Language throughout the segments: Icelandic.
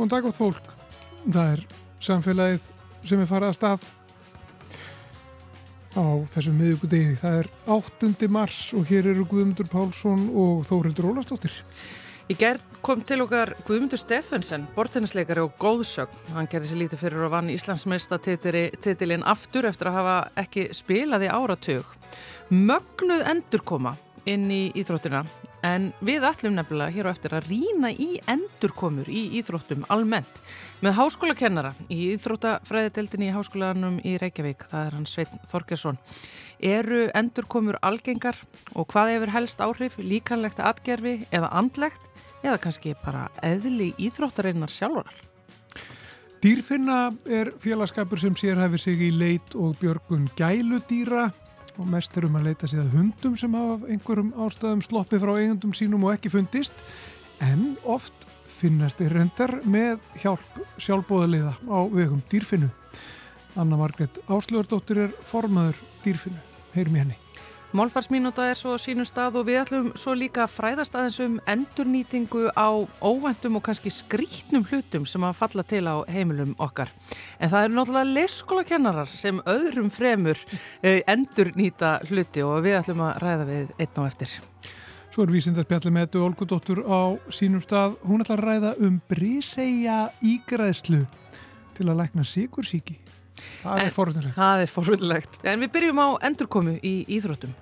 Góðan dag átt fólk. Það er samfélagið sem er farið að stað á þessum miðugudegi. Það er 8. mars og hér eru Guðmundur Pálsson og Þórildur Ólastóttir. Í gerð kom til okkar Guðmundur Steffensen, bortennisleikari og góðsögn. Hann gerði sér lítið fyrir að vann Íslandsmeista titilinn aftur eftir að hafa ekki spilað í áratug. Mögnuð endurkoma inn í íþróttina en við ætlum nefnilega hér á eftir að rína í endurkomur í íþróttum almennt með háskólakennara í Íþróttafræðiteldinni í Háskólanum í Reykjavík, það er hans Svein Þorgersson. Eru endurkomur algengar og hvað hefur helst áhrif, líkanlegt atgerfi eða andlegt eða kannski bara eðli íþróttarinnar sjálfurar? Dýrfinna er félagskapur sem sér hefur sig í leit og björgun gæludýra og mest er um að leita að hundum sem hafa einhverjum ástæðum sloppið frá eigundum sínum og ekki fundist en oft finnast er reyndar með hjálp sjálfbóðaliða á vegum dýrfinnu. Anna Margret Áslöðardóttir er formaður dýrfinnu. Heyrum í henni. Málfarsmínúta er svo sínum stað og við ætlum svo líka að fræðast aðeins um endurnýtingu á óvendum og kannski skrítnum hlutum sem að falla til á heimilum okkar. En það eru náttúrulega leskólakennarar sem öðrum fremur eh, endurnýta hluti og við ætlum að ræða við einn á eftir. Svo er vísindarspjalli með Edu Olgudóttur á sínum stað. Hún ætlar að ræða um brísegja ígræðslu til að lækna sigursíki. Það er forvöldilegt. Það er forvöldilegt. En við byrjum á endurkomu í Íþróttum.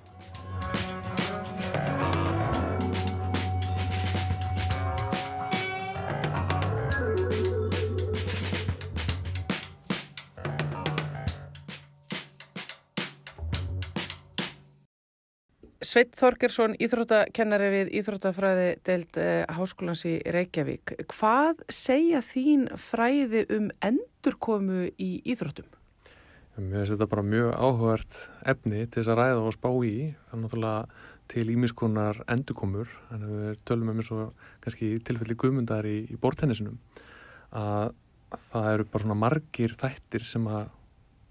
Sveit Þorgersson, íþróttakennari við Íþróttafræði deild eh, Háskólans í Reykjavík. Hvað segja þín fræði um endurkomu í Íþróttum? Mér finnst þetta bara mjög áhugart efni til þess að ræða og spá í. Það er náttúrulega til ímiskonar endurkomur, en við tölum um eins og kannski tilfelli guðmundar í, í bortennisinum, að það eru bara svona margir þættir sem að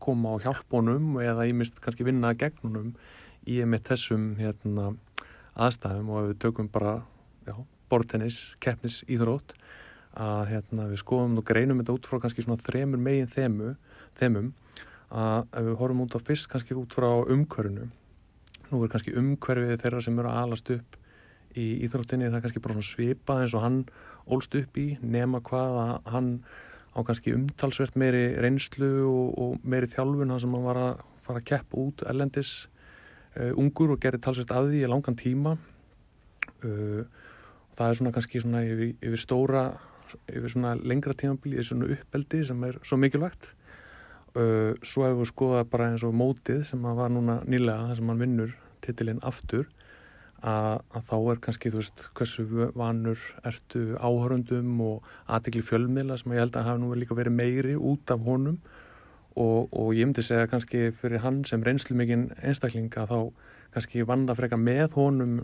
koma á hjálpunum eða ímist kannski vinna gegnunum í með þessum hérna, aðstæðum og við tökum bara bortennis, keppnis, íþrótt að hérna, við skoðum og greinum þetta út frá kannski svona þremur megin þemu, þemum að ef við horfum út á fyrst kannski út frá umhverfinu nú er kannski umhverfið þeirra sem eru að alast upp í íþróttinni það er kannski bara svona svipa eins og hann ólst upp í nema hvað að hann á kannski umtalsvert meiri reynslu og, og meiri þjálfun hann sem hann var að fara að keppa út ellendis uh, ungur og gerir talsvert af því í langan tíma. Uh, og það er svona kannski svona yfir, yfir stóra yfir svona lengra tímabili í svona uppeldi sem er svo mikilvægt. Uh, svo hefur við skoðað bara eins og mótið sem að var núna nýlega þar sem hann vinnur titilinn aftur að, að þá er kannski þú veist hversu vanur ertu áhörundum og aðtikli fjölmiðla sem ég held að hafa nú líka verið meiri út af honum og, og ég myndi segja kannski fyrir hann sem reynslu mikinn einstaklinga þá kannski vanda freka með honum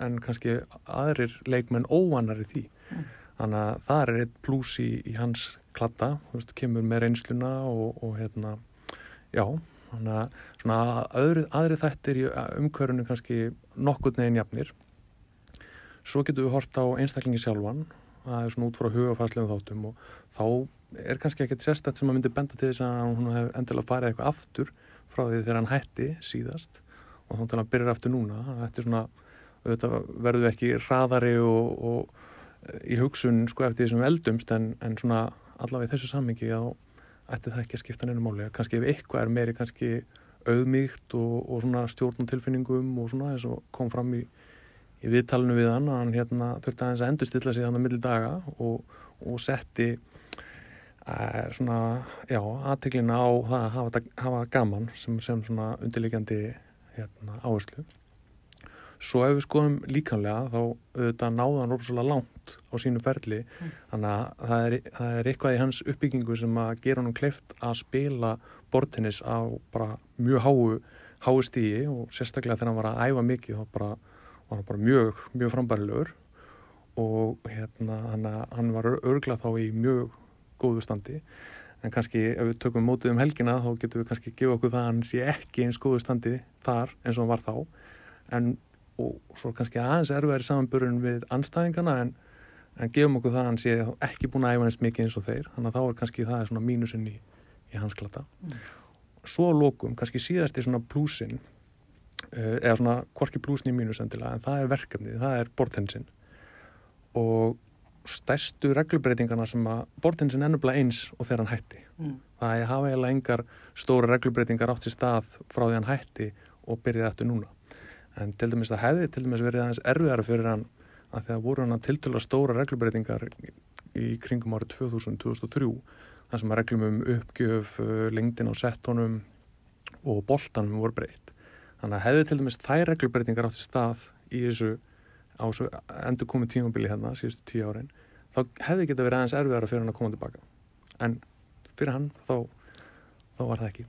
en kannski aðrir leikmenn óvanar í því mm. þannig að það er eitt pluss í, í hans klatta, veist, kemur með reynsluna og, og hérna, já, þannig að svona aðri, aðri þættir í umkörunu kannski nokkur neginn jafnir. Svo getur við hort á einstaklingi sjálfan, það er svona út frá hugafærslegum þáttum og þá er kannski ekkert sérstætt sem að myndi benda til þess að hún hef endilega farið eitthvað aftur frá því þegar hann hætti síðast og þá til að byrja aftur núna. Þetta er svona, auðvitað verður ekki hraðari og, og í hugsun sko eftir því sem eldumst en, en svona allavega í þessu sammingi þá ætti það ekki að skipta neina máli kannski ef eitthvað er meiri kannski auðmíkt og, og svona stjórn og tilfinningum og svona eins og kom fram í, í viðtalinu við hann hann hérna þurfti aðeins að endurstilla sig hann að milli daga og, og setti svona já, aðteglina á að hafa, hafa gaman sem, sem svona undirleikjandi hérna, áherslu. Svo ef við skoðum líkanlega þá auðvitað náða hann rópslega langt á sínu ferli. Mm. þannig að það er, það er eitthvað í hans uppbyggingu sem að gera hann kleift að spila bortinnis á bara mjög háu, háu stígi og sérstaklega þegar hann var að æfa mikið þá bara, var hann bara mjög, mjög frambærilegur og hérna hann, var örglað þá í mjög góðu standi. En kannski ef við tökum mótið um helgina þá getum við kannski gefa okkur það að hann sé ekki eins góðu standi þar eins og hann var þá. En og svo kannski aðeins erfiðar samanburðin við anstæðingana en, en gefum okkur það að hann sé ekki búin að æfa eins mikið eins og þeir. Þannig að þá er kannski það er svona mínusinn í, í hans glata. Mm. svo lókum, kannski síðast er svona plúsin uh, eða svona hvorki plúsin í mínus endilega en það er verkefnið, það er bortensin og stærstu reglubreitingarna sem að bortensin ennubla eins og þegar hann hætti mm. það er hafa eiginlega engar stóra reglubreitingar átt í stað frá því hann hætti og byrjaði eftir núna en til dæmis það hefði til dæmis verið aðeins erfiðara fyrir hann að þegar voru hann til dæla stóra reglubreitingar í kringum árið 2000-2003 þar sem að reglum um uppgjöf, uh, lengdin á settónum og boltanum voru breytt. Þannig að hefði til dæmis þær reglubreitingar átt í stað í þessu, þessu endur komið tímabili hérna síðustu tíu árin þá hefði geta verið aðeins erfiðara fyrir hann að koma tilbaka. En fyrir hann þá, þá var það ekki.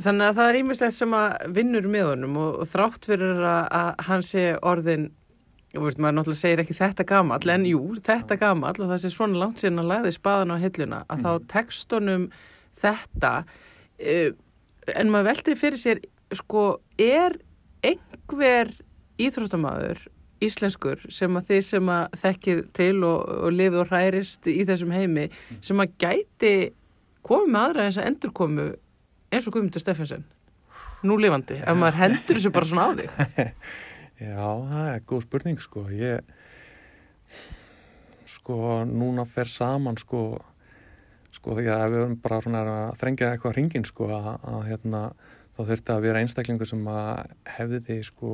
Þannig að það er ímislegt sem að vinnur með honum og, og þrátt fyrir að, að hann sé orðin, og veist maður náttúrulega segir ekki þetta gamall, en jú, þetta gamall og það sé svona langt síðan að læði spaðan á hilluna, að mm. þá tekstunum þetta, uh, en maður veldi fyrir sér, sko, er einhver íþróttamæður íslenskur sem að þið sem að þekkið til og, og lifið og hærist í þessum heimi, mm. sem að gæti komið með aðra eins að endur komu eins og Guðmundur Steffensen nú lifandi, ef maður hendur þessu bara svona á þig Já, það er góð spurning sko ég sko núna fer saman sko sko því að við erum bara svona að þrengja eitthvað hringin sko að, að hérna þá þurfti að vera einstaklingur sem að hefði því sko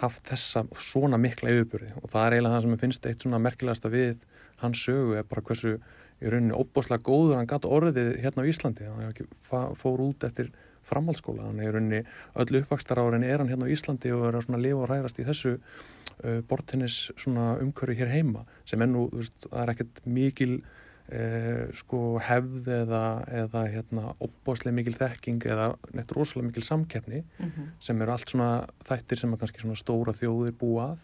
haft þessa svona mikla yfirbyrði og það er eiginlega það sem ég finnst eitt svona merkilegasta við hans sögu er bara hversu í rauninni óbáslega góður hann gæti orðið hérna á Íslandi. Hann fór út eftir framhaldsskóla. Hann er í rauninni öll uppvakstar árin er hann hérna á Íslandi og er að lifa og ræðast í þessu uh, bortinnis umhverju hér heima sem ennú, veist, það er ekkert mikil uh, sko hefð eða, eða hérna óbáslega mikil þekking eða neitt rosalega mikil samkeppni mm -hmm. sem eru allt svona þættir sem er kannski svona stóra þjóðir búa að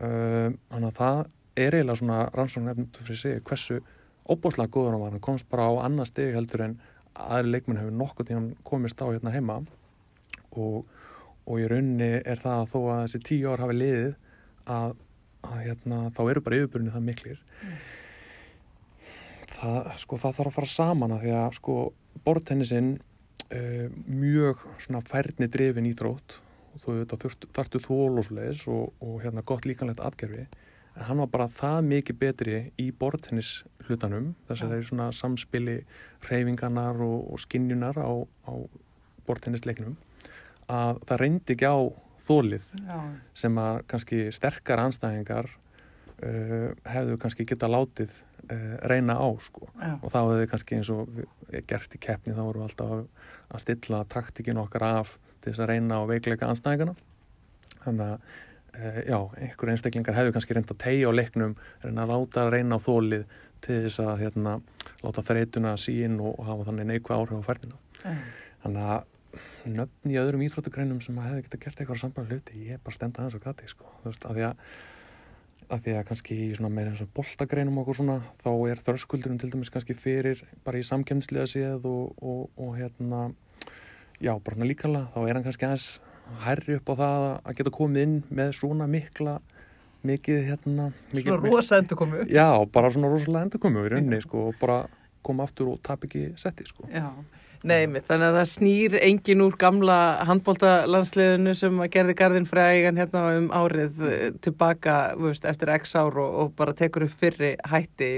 uh, þannig að það er eiginlega svona rannsókn efnum fyrir sig hversu óbúslega góður hann, hann komst bara á annar steg heldur en aðri leikmenn hefur nokkur tíma komist á hérna heima og, og í raunni er það að þó að þessi tíu ár hafi liðið að, að hérna, þá eru bara yfirbúrinu það miklir mm. Það, sko, það þarf að fara saman að því að sko, bortennisinn uh, mjög svona færni drefin í drótt og þú þartu þól og svoleiðis og, og hérna gott líkanlegt atgerfi en hann var bara það mikið betri í bortennis hlutanum þess að það er svona samspili reyfingarnar og, og skinnjunar á, á bortennisleiknum að það reyndi ekki á þólið Já. sem að kannski sterkar anstæðingar uh, hefðu kannski geta látið uh, reyna á sko Já. og þá hefðu kannski eins og við, gert í keppni þá vorum við alltaf að stilla taktikinu okkar af til þess að reyna á veikleika anstæðingarna þannig að Uh, já, einhver einstaklingar hefur kannski reynd að tegja á leiknum, reyna að láta að reyna á þólið til þess að hérna, láta þreytuna sín og, hafa þannig neikvæð áhrif á færnina. Mm. Þannig að nöfn í öðrum íþróttugreinum sem hefur geta gert eitthvað samband hluti, ég er bara stendað hans og gati, sko. Þú veist, af því að, að því að kannski í svona meira eins og boltagreinum okkur svona, þá er þörskuldurinn til dæmis kannski fyrir bara í samkemnslega séð og, og, og hérna, já, bara líkala, þá er hann kannski aðeins hærri upp á það að geta komið inn með svona mikla mikið hérna mikið, Svona rosa endur komu Já, bara svona rosalega endur komu í rauninni sko og bara koma aftur og tap ekki setti sko. Já, nei mitt, þannig að það snýr engin úr gamla handbóltalandsliðinu sem að gerði gardin frægan hérna um árið eh, tilbaka veist, eftir x ár og, og bara tekur upp fyrri hætti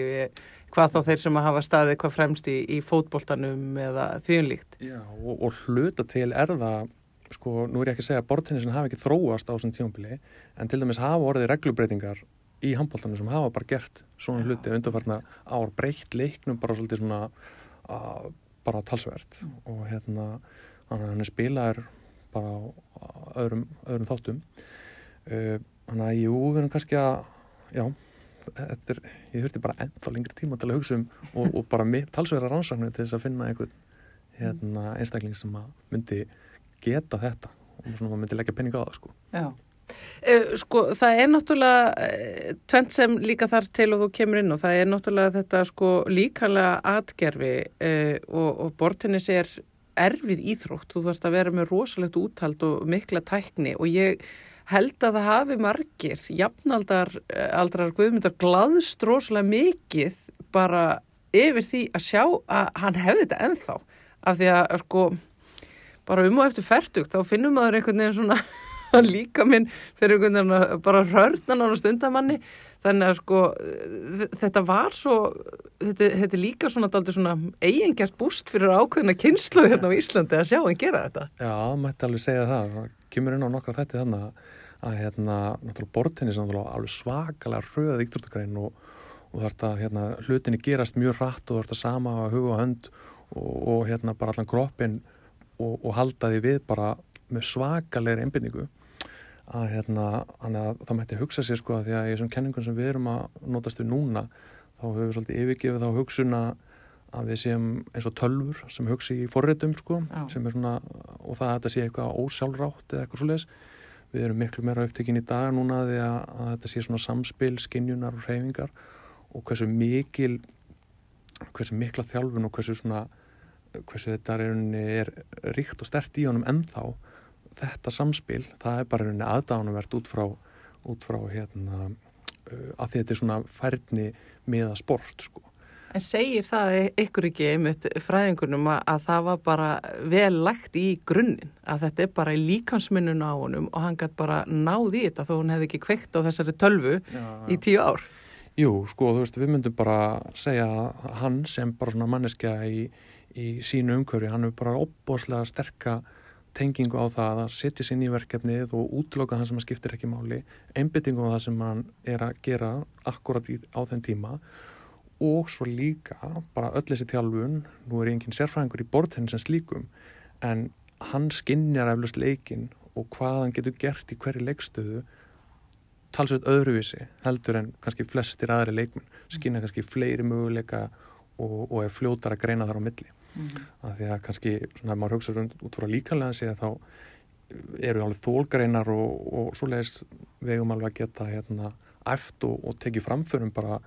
hvað þá þeir sem að hafa staðið hvað fremst í, í fótbóltanum eða þvíunlíkt Já, og, og hluta til er það sko, nú er ég ekki að segja að bortennisin hafa ekki þróast á þessum tíumbili en til dæmis hafa orðið reglubreitingar í handbóltanum sem hafa bara gert svona hluti undarfarna ár breytt leiknum bara svolítið svona uh, bara talsvert mm. og hérna hann er spilaður bara á öðrum, öðrum þáttum uh, þannig að jú, við erum kannski að já, er, ég þurfti bara ennþá lengri tíma til að hugsa um og, og bara talsverðar rannsaknu til þess að finna einhvern hérna, einstakling sem að myndi geta þetta og svona myndi leggja penning á það sko. Já. Uh, sko það er náttúrulega uh, tvent sem líka þar til og þú kemur inn og það er náttúrulega þetta sko líkanlega atgerfi uh, og, og bortinnis er erfið íþrótt, þú þarfst að vera með rosalegt úthald og mikla tækni. Og ég held að það hafi margir jafnaldar eh, aldrar guðmyndar glaðst rosalega mikið bara yfir því að sjá að hann hefði þetta ennþá. Af því að sko bara um og eftir færtugt þá finnum maður einhvern veginn svona líka minn fyrir einhvern veginn að bara hörna nána stundamanni þannig að sko þetta var svo þetta, þetta er líka svona, svona eigingert búst fyrir ákveðina kynslu hérna á Íslandi að sjá hann gera þetta. Já, mætti alveg segja það. Kemur inn á nokkra þetta þannig að hérna, náttúrulega bortinni sem alveg svakalega röðið íkturtagrein og, og að hérna, hlutinni gerast mjög rætt og að sama að huga og hönd og, og hérna bara allan kroppin og, og halda því við bara með svakalegri einbindningu að, hérna, að það mætti hugsa sér sko að því að í þessum kenningum sem við erum að notast við núna þá höfum við svolítið yfirgefið þá hugsun að við séum eins og tölfur sem hugsi í forritum sko svona, og það að þetta sé eitthvað ósjálfrátt eða eitthvað svoleiðis. Við erum miklu meira upptekinn í dag núna því að, að þetta sé svona samspil, skinjunar og hreyfingar og hversu mikil hversu mikla þjálfun og hversu svona hversu þetta er, er ríkt og stert í honum ennþá þetta samspil, það er bara veginn aðdánuvert út frá, út frá hérna, uh, að þetta er svona færni miða sport sko. En segir það ykkur ekki einmitt fræðingunum að, að það var bara vel lagt í grunninn, að þetta er bara í líkansminnun á honum og hann gæti bara náði þetta þó hann hefði ekki kveikt á þessari tölvu já, í tíu ár? Jú, sko, þú veist, við myndum bara segja að hann sem bara svona manneskja í, í sínu umhverfi, hann er bara opbóslega sterka tengingu á það að setja sér nýjum verkefnið og útloka það sem að skiptir ekki máli einbyttingu á það sem hann er að gera akkurat í, á þenn tíma og svo líka bara öll þessi tjálfun, nú er enginn sérfræðingur í bortenn sem slíkum en hann skinnjar eflust leikin og hvað hann getur gert í hverju leikstöðu talsveit öðruvísi heldur en kannski flestir aðri leikmenn skinna kannski fleiri möguleika og, og er fljótar að greina þar á milli mm -hmm. að því að kannski svona maður hugsa út frá líkanlega sig að þá eru alveg þólgreinar og, og svo leiðis vegum alveg að geta hérna eft og, og tekið framförum bara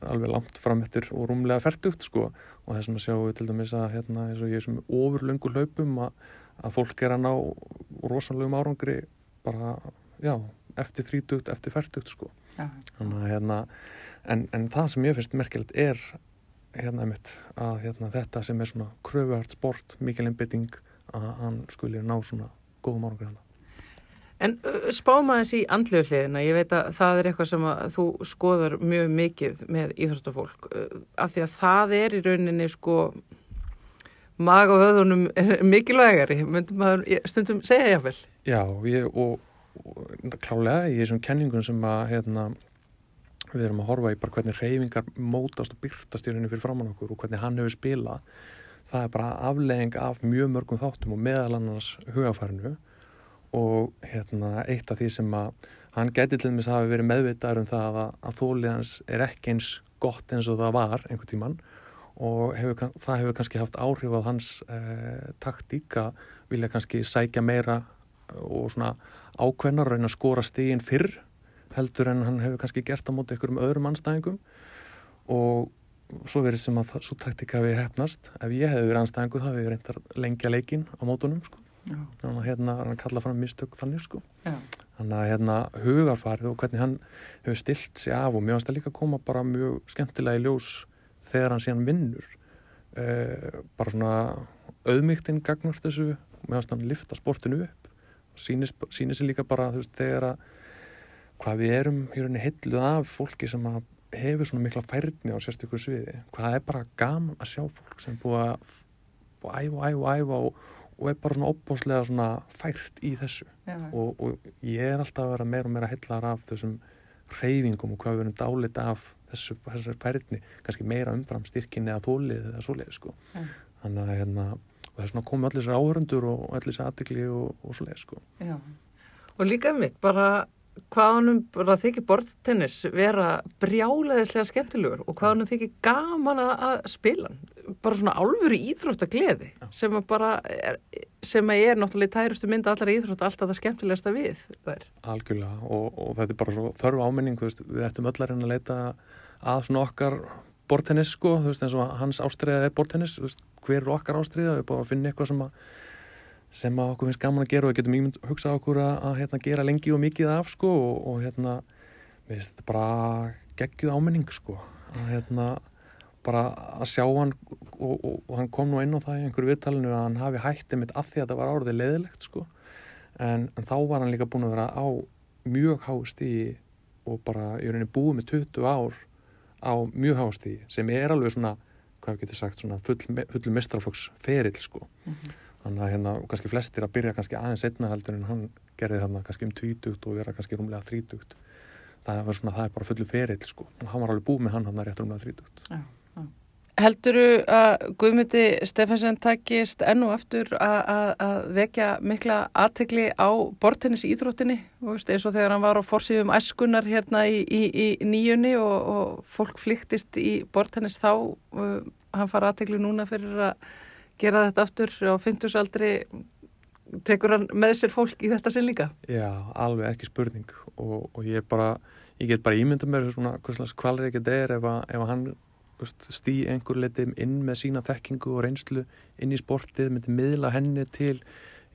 alveg langt fram eftir og rúmlega færtugt sko og þess að sjáum við til dæmis að hérna eins og ég sem ofurlöngu hlaupum að, að fólk er að ná rosalegum árangri bara já eftir þrítugt, eftir færtugt sko ja. þannig að hérna en, en það sem ég finnst merkilegt er hérna mitt að hérna, þetta sem er svona kröfuhart sport, mikil einbytting að hann skuli ná svona góðum árangur hann. En spáum aðeins í andlegu hliðina, ég veit að það er eitthvað sem þú skoðar mjög mikið með íþróttafólk, af því að það er í rauninni sko mag og höðunum mikilvægari, myndum maður stundum segja jáfnvel. Já, ég, og, og klálega í þessum kenningum sem að hérna við erum að horfa í bara hvernig reyfingar mótast og byrtast í rauninni fyrir framann okkur og hvernig hann hefur spilað. Það er bara aflegging af mjög mörgum þáttum og meðal annars hugafærinu og hérna, eitt af því sem að hann geti til dæmis hafi verið meðvitaður um það að, að þólið hans er ekki eins gott eins og það var einhvern tíman og hefur, það hefur kannski haft áhrif á hans eh, taktík að vilja kannski sækja meira og svona ákveðnar reyna að skora stígin fyrr heldur en hann hefur kannski gert á móti ykkur um öðrum anstæðingum og svo verið sem að svo taktika við hefnast ef ég hefði verið anstæðingu þá hefði ég reyndar lengja leikin á mótunum sko. þannig að hérna hann kalla fram mistök þannig sko. þannig að hérna hugarfarið og hvernig hann hefur stilt sig af og mjög aðstæða líka koma bara mjög skemmtilega í ljós þegar hann síðan vinnur. Uh, bara svona auðmygtinn gagnast þessu. Mjög aðstæða hann lifta sportinu upp. Sýnir sér líka bara þú veist þegar að hvað við erum í rauninni hilluð af fólki sem hefur svona mikla færni á sérstökur sviði. Hvað er bara gaman að sjá fólk sem búið að æfa, æfa, æfa og, og er bara svona opbáslega svona fært í þessu. Og, og ég er alltaf að vera meira og meira hillar af þessum reyfingum og hvað við erum dálit af þessu, þessu færni, kannski meira umbram styrkinni eða þólið eða svoleið sko. þannig að hérna, það er svona komið allir sér áhörundur og allir sér aðdegli og, og svoleið sko. og líka mitt bara hvað honum bara þykir bortennis vera brjáleðislega skemmtilegur og hvað honum þykir gaman að spila bara svona í íþróttagleði sem að bara er, sem að er náttúrulega í tærustu mynda allar íþrótt alltaf það skemmtilegasta við þær. Algjörlega og, og þetta er bara svo þörfu áminning veist, við ættum öllarinn að leita að svona okkar bortennis sko, þú veist eins og hans ástriða er bortennis, hver er okkar ástriða, við bara að finna eitthvað sem að sem að okkur finnst gaman að gera og getum ímynd hugsað okkur að, að hérna, gera lengi og mikið af sko og, og hérna við veist þetta bara geggjuð áminning sko að hérna bara að sjá hann og, og, og hann kom nú inn á það í einhverju viðtalinu að hann hafi hættið mitt af því að það var árið leðilegt sko en, en þá var hann líka búin að vera á mjög hásti og bara í rauninni búið með 20 ár á mjög hásti sem er alveg svona, hvað getur sagt svona full, full mestraflokks ferill sko mm -hmm. Þannig að hérna kannski flestir að byrja kannski aðeins einna heldur en hann gerði þarna kannski um 20 og vera kannski rúmlega 30 það er, svona, það er bara fullu ferill sko. Hann var alveg búið með hann hann rétt rúmlega 30 Já Helduru að Guðmyndi Stefansson takist enn og aftur að vekja mikla aðtegli á bortennis íþróttinni veist, eins og þegar hann var á forsýðum æskunar hérna í, í, í nýjunni og, og fólk flyktist í bortennis þá uh, hann fara aðtegli núna fyrir að gera þetta aftur og finnst aldrei tekur hann með sér fólk í þetta sinn líka? Já, alveg ekki spurning. Og, og ég, bara, ég get bara ímynda mér svona hvað slags kvalri ekki þetta er ef, að, ef að hann stý einhver letið inn með sína þekkingu og reynslu inn í sportið, myndi miðla henni til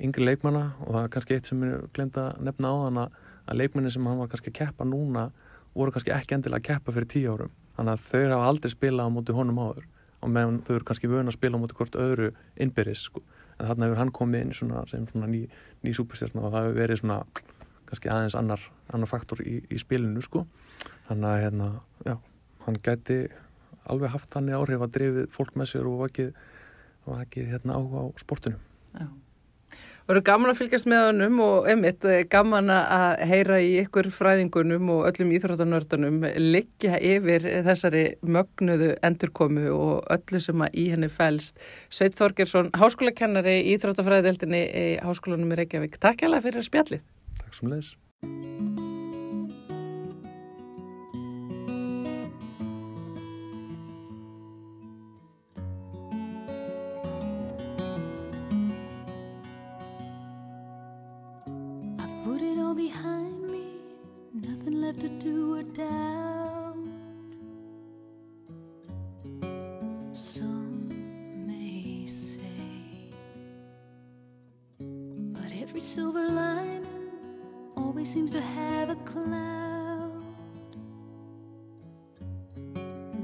yngri leikmanna. Og það er kannski eitt sem ég glemt að nefna á þann að leikmanni sem hann var kannski að keppa núna voru kannski ekki endilega að keppa fyrir tíu árum. Þannig að þau hafa aldrei spilað á móti honum áður og meðan þau eru kannski vöna að spila á móti hvort öðru innbyrðis sko. en þarna hefur hann komið inn svona, sem svona ný, ný superstjárna og það hefur verið svona kannski aðeins annar, annar faktor í, í spilinu sko. þannig að hérna, já, hann gæti alveg haft þannig áhrif að drifið fólk með sér og vakið, vakið hérna á, á sportunum. Já. Eru gaman að fylgjast með honum og emitt eh, gaman að heyra í ykkur fræðingunum og öllum íþróttanördunum liggja yfir þessari mögnuðu endurkomu og öllu sem að í henni fælst. Sveit Þorgersson, háskólakennari í Íþróttafræðideldinni í Háskólanum í Reykjavík. Takk hjá það fyrir spjallið. Takk sem leis. left to do doubt. Some may say, but every silver lining always seems to have a cloud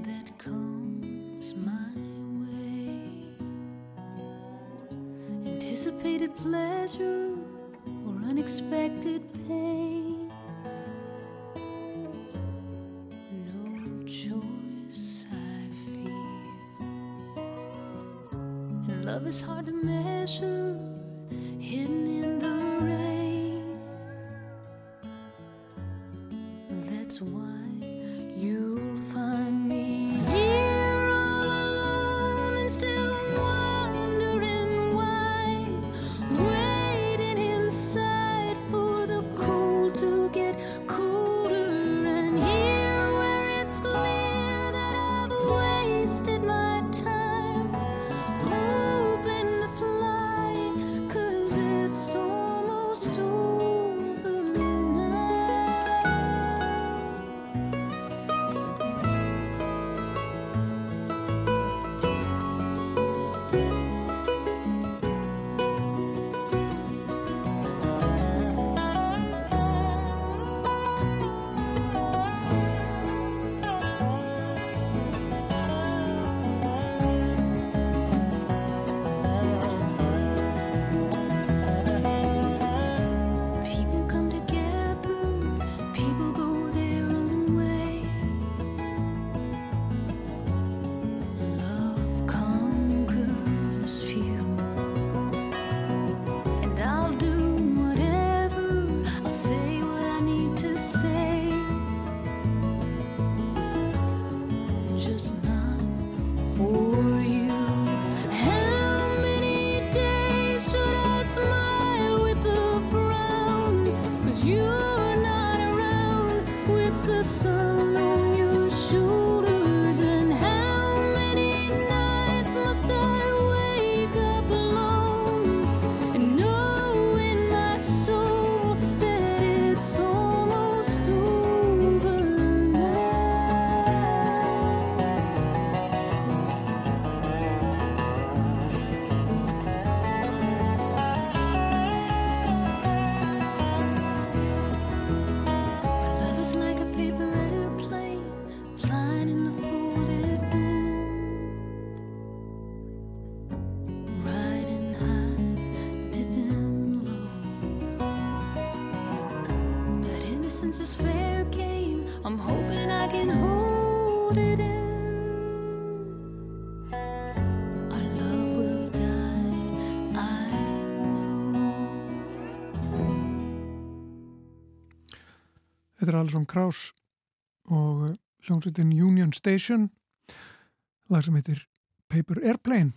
that comes my way. Anticipated pleasure or unexpected pain. so Þetta er Alison Krauss og uh, hljómsveitin Union Station. Lag sem heitir Paper Airplane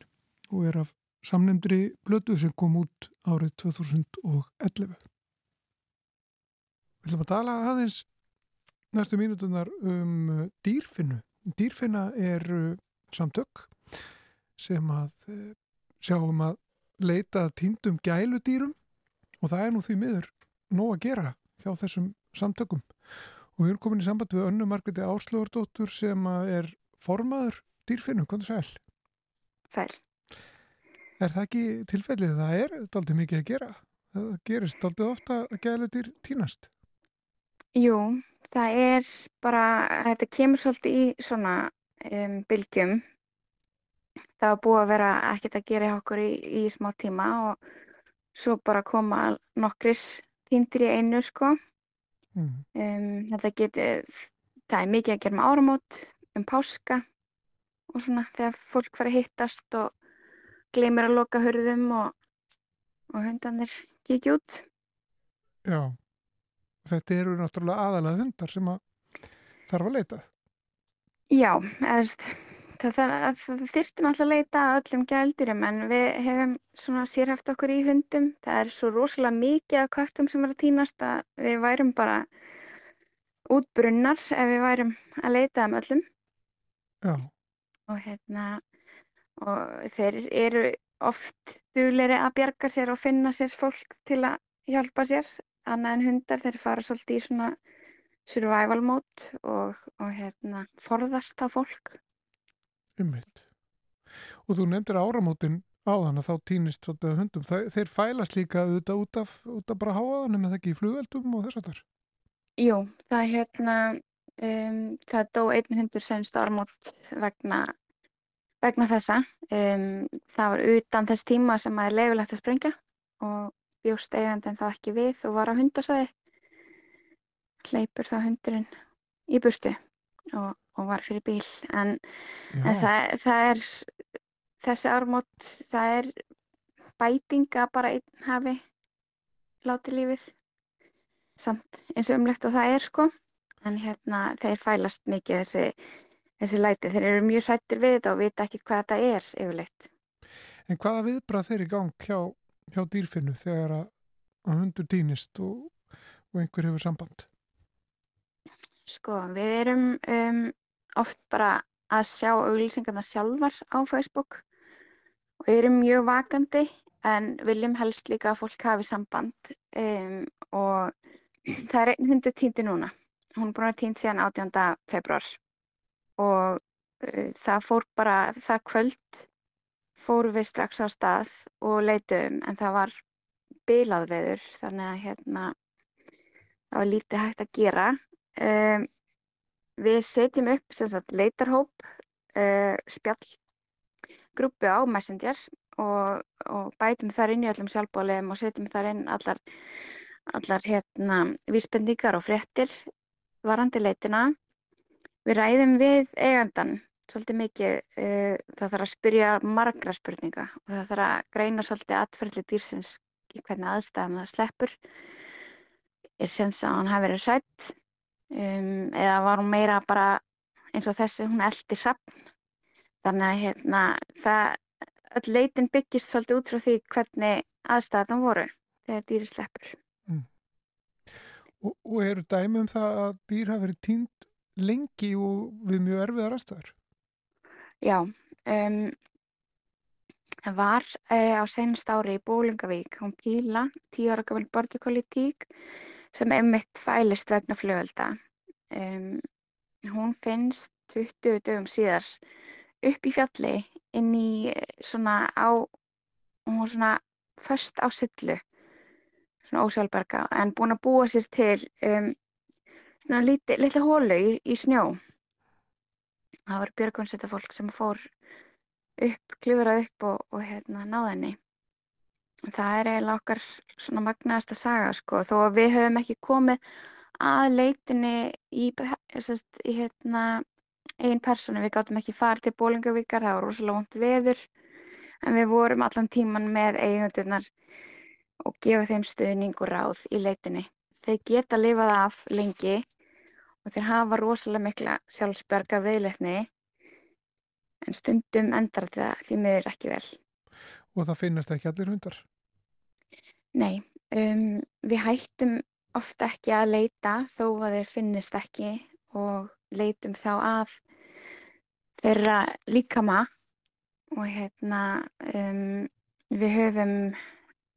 og er af samnefndri blödu sem kom út árið 2011 Við ætlum að tala aðeins næstu mínutunar um uh, dýrfinnu. Dýrfinna er uh, samtök sem að sjáum að leita týndum gæludýrum og það er nú því miður nóg að gera hjá þessum samtökum og við erum komin í samband við önnu Margreti Áslögurdóttur sem er formaður dýrfinnum, hvað er sæl? Sæl. Er það ekki tilfellið? Það er aldrei mikið að gera. Það gerist aldrei ofta að gælutir týnast. Jú, það er bara, þetta kemur svolítið í svona um, bylgjum. Það var búið að vera ekkert að gera hjá okkur í, í smá tíma og svo bara koma nokkrir týndir í einu sko. Mm. Um, þetta getur, það er mikið að gera með áramót, um páska og svona þegar fólk fara að hittast og gleymir að loka hörðum og, og hundanir kikið út. Já, þetta eru náttúrulega aðalega hundar sem að þarf að leitað. Já, eðast, það, það, það þyrfti náttúrulega að leita öllum gældurum en við hefum svona sérhæft okkur í hundum. Það er svo rosalega mikið af köttum sem er að týnast að við værum bara útbrunnar ef við værum að leita um öllum. Já. Og hérna, og þeir eru oft dugleiri að bjarga sér og finna sér fólk til að hjálpa sér. Annað en hundar, þeir fara svolítið í svona survival mode og, og hérna, forðast það fólk. Ummitt. Og þú nefndir áramótin á þann að þá týnist svolítið hundum. Það, þeir fælast líka auðvitað út af, út af bara háaðanum eða ekki í flugveldum og þess að þar? Jú, það er hérna, um, það dó einn hundur senst áramót vegna, vegna þessa. Um, það var utan þess tíma sem að er leifilegt að sprengja og bjóst eigandin þá ekki við og var á hundasvæði. Hleypur þá hundurinn í burtu og, og var fyrir bíl. En, en það, það er, þessi ármót, það er bætinga bara einn hafi látið lífið. Samt eins og umlegt og það er sko. En hérna þeir fælast mikið þessi, þessi læti. Þeir eru mjög hrættir við þetta og vita ekki hvað þetta er yfirleitt. En hvaða viðbrað þeir í gang hjá, hjá dýrfinnu þegar að, hundur týnist og, og einhver hefur samband? Sko, við erum um, oft bara að sjá auglýsingarna sjálfar á Facebook og erum mjög vakandi en viljum helst líka að fólk hafi samband um, og það er einn hundur týndi núna. Hún er búin að týnd síðan 18. februar og uh, það fór bara, það kvöld fóru við strax á stað og leitum en það var bilað veður þannig að hérna það var lítið hægt að gera. Um, við setjum upp sagt, leitarhóp, uh, spjallgrúpu á Messenger og, og bætum þar inn í öllum sjálfbóliðum og setjum þar inn allar, allar hérna, vísbendingar og fréttir varandi leitina. Við ræðum við eigandan svolítið mikið, uh, það þarf að spyrja margra spurninga og það þarf að greina svolítið atferðli dýrsins í hvernig aðstæðum það sleppur. Er sens að hann hafi verið hrætt um, eða var hún meira bara eins og þessi, hún eldi hrappn. Þannig að hérna, það, öll leitin byggist svolítið út frá því hvernig aðstæðan voru þegar dýri sleppur. Mm. Og, og eru dæmi um það að dýr hafi verið týnd lengi og við mjög erfiðar aðstæðar? Já, um, það var uh, á senast ári í Bólingavík, hún Píla, tíu ára gafil bortikolitík sem einmitt fælist vegna fljóölda. Um, hún finnst 20 dögum síðar upp í fjalli inn í svona á, hún var svona först á sillu, svona ósjálfberga, en búin að búa sér til um, svona litla hólu í, í snjó það var björgunsetta fólk sem fór upp, klifurað upp og, og hérna náða henni. Það er eiginlega okkar svona magnaðasta saga sko, þó að við höfum ekki komið að leitinni í, sest, í hérna, einn personu, við gáttum ekki farið til Bólingavíkar, það var rosalega vondt veður, en við vorum allan tíman með eigundirnar og gefa þeim stuðning og ráð í leitinni. Þeir geta lifað af lengi og þeir hafa rosalega mikla sjálfsbjörgar viðleitni en stundum endar þetta því miður ekki vel. Og það finnast ekki allir hundar? Nei, um, við hættum ofta ekki að leita þó að þeir finnist ekki og leitum þá að þeirra líkama og hérna um, við höfum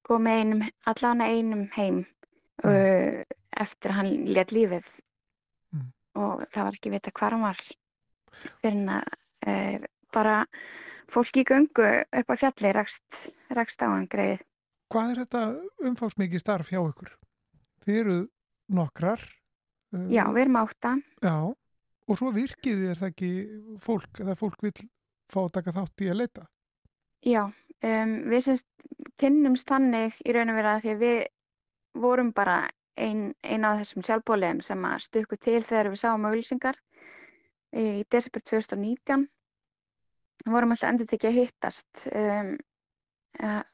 komið einum, allan einum heim mm. eftir að hann let lífið mm. og það var ekki vita hvað hann var fyrir að uh, bara fólk í göngu upp á fjalli rakst, rakst á hann greið. Hvað er þetta umfáðsmikið starf hjá ykkur? Þið eru nokkrar. Já, við erum átta. Já, og svo virkið er það ekki fólk, eða fólk vil fá að taka þátt í að leita? Já, um, við semst kynnumst þannig í raun og vera því að við vorum bara einn ein af þessum sjálfbóliðum sem að stukku til þegar við sáum auðlýsingar í desember 2019 við vorum alltaf endur tekið að hittast um,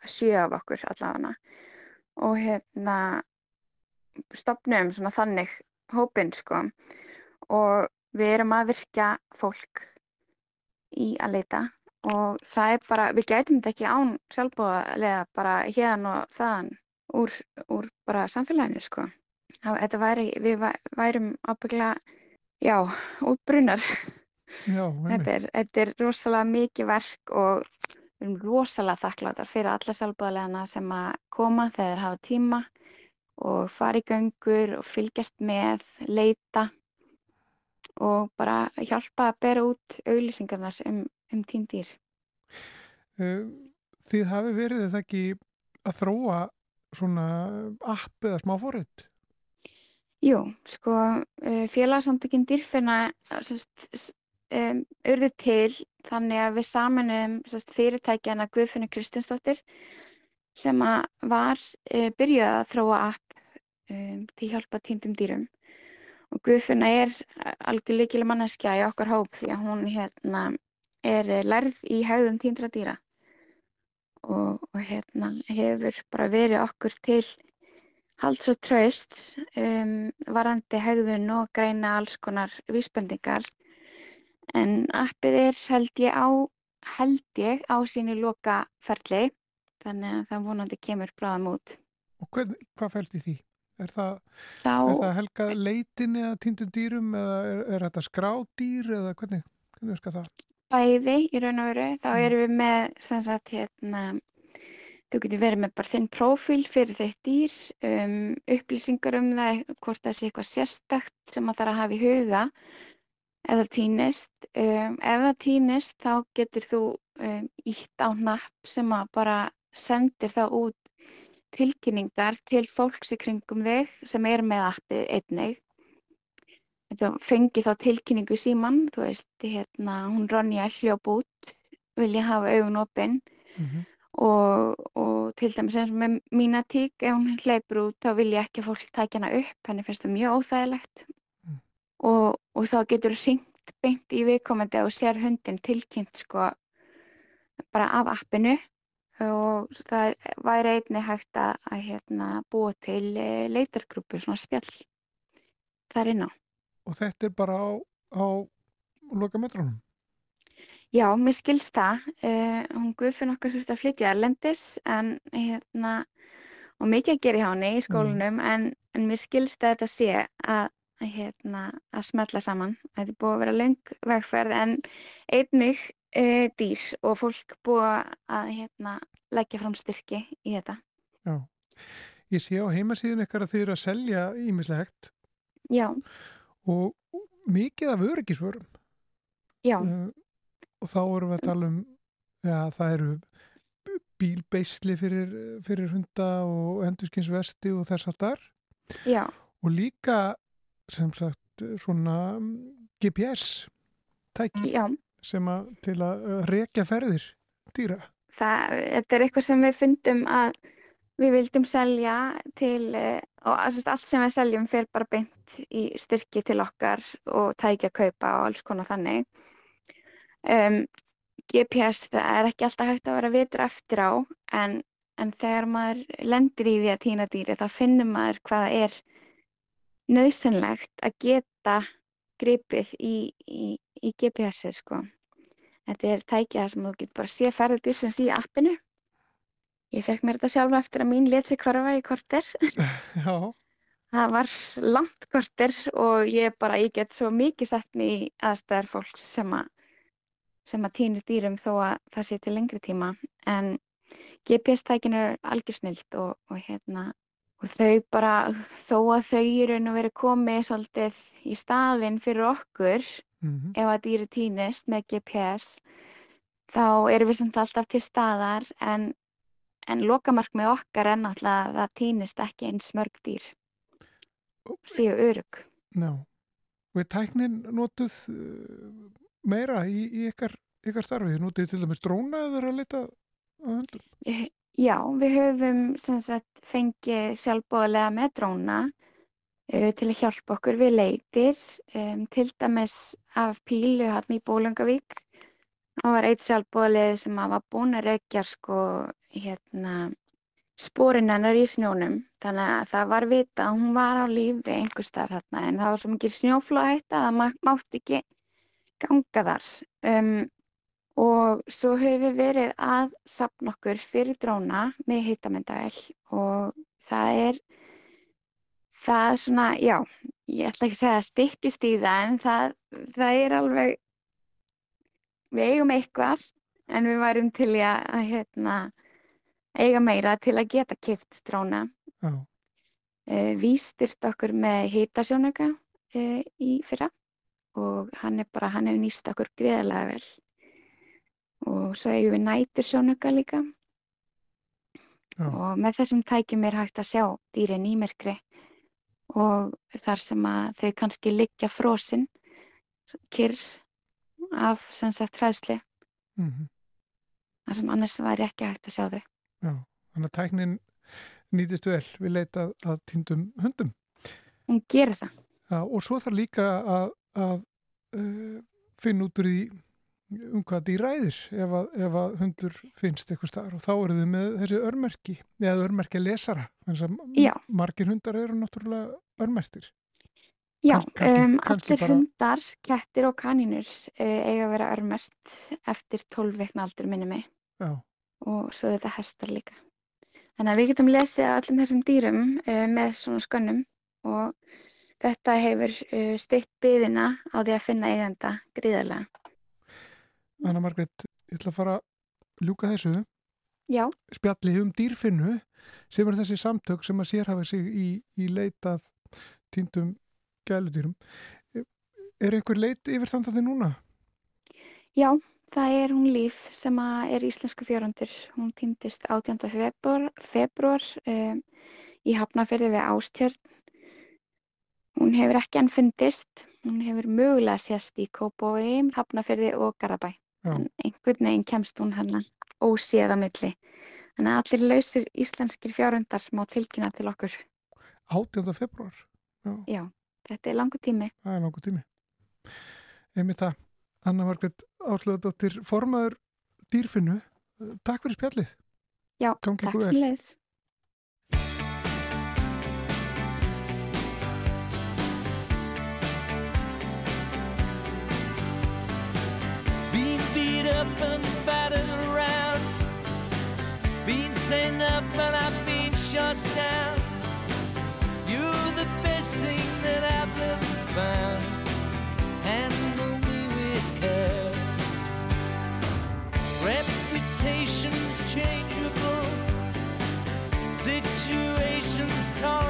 sjö af okkur allavega. Og hérna stopnum svona þannig hópin sko. Og við erum að virka fólk í að leita. Og það er bara, við gætum þetta ekki án sjálfbúðarlega bara hérna og þaðan úr, úr bara samfélaginu sko. Þetta væri, við værum ábyggla, já, útbrunnar Já, þetta, er, þetta er rosalega mikið verk og við erum rosalega þakkláttar fyrir alla sjálfbúðarlegana sem að koma þegar þeir hafa tíma og fara í göngur og fylgjast með, leita og bara hjálpa að bera út auglýsingarnar um, um tíndýr. Eh, þið hafi verið eða ekki að þróa svona app eða smá forrið? Jú, sko eh, félagsamtökinn dýrfinna um, urðu til þannig að við samanum fyrirtækjana Guðfinni Kristinsdóttir sem var uh, byrjuð að þróa app um, til hjálpa týndum dýrum. Og Guðfinna er algjörleikileg manneskja í okkar hóp því að hún hérna, er lærð í haugðum týndra dýra. Og, og hérna, hefur bara verið okkur til halds og traust um, varandi haugðun og greina alls konar vísbendingar en appið er held ég á, held ég á sínu loka ferli þannig að það vonandi kemur bráðum út. Og hvað, hvað fælst í því? Er það, Þá, er það helga leitin eða týndum dýrum eða er, er þetta skrádýr eða hvernig, hvernig er það? Bæði í raun og veru, þá mm. erum við með sem sagt hérna þú getur verið með bara þinn profíl fyrir þeitt dýr, um, upplýsingar um það, hvort það sé eitthvað sérstakt sem það þarf að hafa í huga ef það týnist. Um, ef það týnist þá getur þú um, ítt á napp sem að bara sendir þá út tilkynningar til fólks í kringum þig sem er með appið einnig. Þú fengi þá tilkynningu síman, þú veist, hérna, hún Ronja hljóp út, vilja hafa augun opinn mm -hmm. og, og til dæmis eins og með mína tík, ef hún hleypur út þá vil ég ekki að fólk tækja hana upp, henni finnst það mjög óþægilegt og, og þá getur ringt beint í viðkomandi og sér hundin tilkynnt sko bara af appinu og það væri einni hægt að, að hérna, búa til eh, leitargrúpu, svona spjall þar inná. Og þetta er bara á, á lokametrunum? Já, mér skilst það. Uh, hún guðfinn okkar svolítið að flytja erlendis en hérna, og mikið að gera hjá henni í skólinum mm. en, en mér skilst að þetta sé að að, hérna, að smetla saman. Þetta er búið að vera laung vegferð en einnig e, dýr og fólk búið að hérna, leggja fram styrki í þetta. Já, ég sé á heimasíðun eitthvað að þið eru að selja ímislegt. Já. Og mikið af öryggisvörum. Já. Uh, og þá erum við að tala um, já það eru bílbeisli fyrir, fyrir hunda og endurskinsvesti og þess að þar. Já. Og líka sem sagt svona mm, GPS tæki Já. sem að til að rekja ferðir dýra. Það, þetta er eitthvað sem við fundum að við vildum selja til eh, og allt sem við seljum fyrir bara beint í styrki til okkar og tækja kaupa og alls konar þannig. Um, GPS það er ekki alltaf hægt að vera vitur eftir á en, en þegar maður lendir í því að týna dýri þá finnum maður hvaða er nöðsynlegt að geta gripið í, í, í GPS-ið sko. Þetta er tækjað sem þú getur bara sé ferðið dýrsins í appinu. Ég fekk mér þetta sjálfa eftir að mín let sig hverfa í korter. Já, Það var langt korter og ég bara, ég get svo mikið sett mig í aðstæðar fólks sem að, sem að týnir dýrum þó að það sé til lengri tíma. En GPS-tækin er algjör snilt og, og hérna, og þau bara, þó að þau í raun og veri komið svolítið í staðinn fyrir okkur, mhm, ef að dýri týnist með GPS, þá erum við samt alltaf til staðar en, en lokamarkmið okkar er náttúrulega að það týnist ekki eins mörg dýr séu örug. Og er tæknin notuð uh, meira í, í ykkar, ykkar starfi? Notið til dæmis dróna eða verið að leita að hundum? Já, við höfum sagt fengið sjálfbóðlega með dróna uh, til að hjálpa okkur við leitir, um, til dæmis af pílu hann í Bólungavík. Það var eitt sjálfbóðlega sem var búin að rekja sko hérna sporin hennar í snjónum. Þannig að það var vita að hún var á lífi einhver staðar þarna en það var svo mikið snjóflóðhætta að það má- mátti ekki ganga þar. Um, Og svo höfum við verið að sapna okkur fyrir dróna með hitamyndavel og það er, það er svona, já, ég ætla ekki að segja að styttist í það en það, það er alveg, við eigum eitthvað en við værum til að, að hérna, eiga meira til að geta kipt dróna. Já, Uh, við styrt okkur með hitasjónauka uh, í fyrra og hann er bara, hann hefur nýst okkur greiðlega vel. Og svo eigum við nætursjónauka líka já, og með þessum tækjum er hægt að sjá dýrin í myrkri og þar sem að þau kannski liggja frosin, kyrr af sem sagt hræðslu, mhm, þar sem annars væri ekki hægt að sjá þau. já. Þannig að tæknin nýtist vel við leita að týndum hundum. Hún gerir það. Já, og svo þarf líka að, að uh, finna út úr því um hvað því ræðir ef að, ef að hundur finnst eitthvað staðar og þá eru þið með þessi örmerki eða örmerki lesara margir hundar eru náttúrulega örmerktir. Já, Kanns- kannski- um, kannski allir bara- hundar, kettir og kanínur uh, eiga að vera örmert eftir 12 vikna aldur minni mig. Já, og svo þetta hestar líka. Þannig að við getum lesið öllum þessum dýrum uh, með svona skönnum. Og þetta hefur uh, stytt byðina á því að finna eigenda gríðarlega. Anna Margrét, ég ætla að fara að ljúka þessu Já, spjalli um dýrfinnu sem er þessi samtök sem að sérhafa sig í, í leitað týndum gæludýrum. Er einhver leit yfirstandandi núna? já, það er hún Líf sem er íslensku fjörundur. Hún týndist 18. februar, februar um, í Hafnarfirði við Ástjörn. Hún hefur ekki enn fundist. Hún hefur mögulega sést í Kópói, Hafnarfirði og Garðabæ. Já. En einhvern veginn kemst hún hann óséð á milli. Þannig að allir lausir íslenskir fjárhundar má tilkynna til okkur. 18. februar. Já, þetta er langur tími. Það er langur tími. Einmitt það. Anna Margrét Áslöðadóttir, formaður dýrfinnu. Takk fyrir spjallið. Já, Gangi takk ykkur vel. Up and battered around. Being sent up and I've been shut down. You're the best thing that I've ever found. Handle me with care. Reputation's changeable. Situation's tolerable.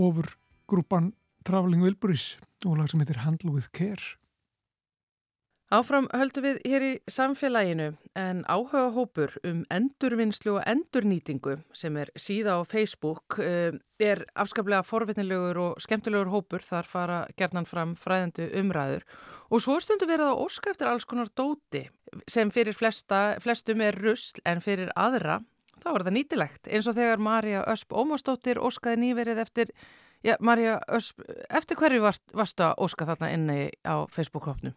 Ofur grúpan Traveling Wilburys og lag sem heitir Handle with Care. Áfram höldum við hér í samfélaginu en áhuga hópur um endurvinnslu og endurnýtingu sem er síða á Facebook eh, er afskaplega forvitnilegur og skemmtilegur hópur þar fara gerðnan fram fræðendu umræður og svo stundu verið að óska eftir alls konar dóti sem fyrir flesta, flestum er rusl en fyrir aðra þá er það nýtilegt eins og þegar Marja Ösp Ómarsdóttir óskaði nýverið eftir Já, Marja Ösp, eftir hverju varst, varstu að óska þarna inni á Facebook-hópnum?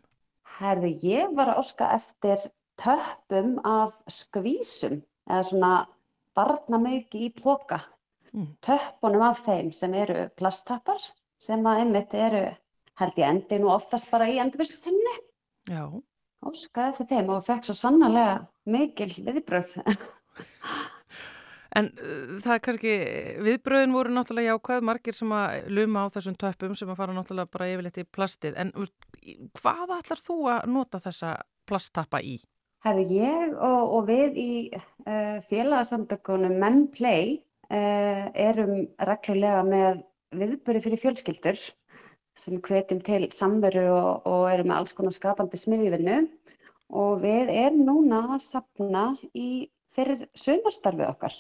Herði, ég var að óska eftir töppum af skvísum eða svona barnamauki í póka. Mm. Töppunum af þeim sem eru plasttappar sem að einmitt eru, held ég endi nú oftast bara í endurvislutunni. Já. Óskaði eftir þeim og fekk svo sannarlega mikil viðbröð. En uh, það er kannski, viðbröðin voru náttúrulega jákvæð, margir sem að luma á þessum töppum sem að fara náttúrulega bara yfirleitt í plastið. En uh, hvað ætlar þú að nota þessa plasttappa í? Herði, ég og, og við í uh, félagsamtökunum Men Play uh, erum reglulega með viðböri fyrir fjölskyldur sem hvetjum til samveru og, og erum með alls konar skapandi smiðjuvinnu og við erum núna að sapna í fyrir sumarstarfið okkar.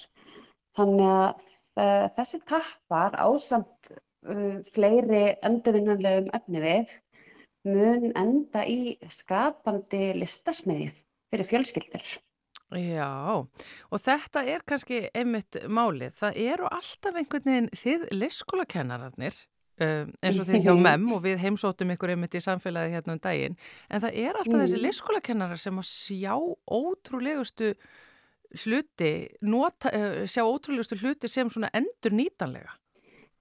Þannig að uh, þessi tappar ásamt uh, fleiri endurvinnanlegum efnivið mun enda í skapandi listasmiðju fyrir fjölskyldur. Já, og þetta er kannski einmitt málið. Það eru alltaf einhvern veginn þið leikskólakennararnir um, eins og þið hjá MEM og við heimsóttum ykkur einmitt í samfélagi hérna um daginn. En það er alltaf þessi Mm. leikskólakennarar sem að sjá ótrúlegustu hluti, nota, uh, sjá ótrúlegustu hluti sem svona endur nýtanlega.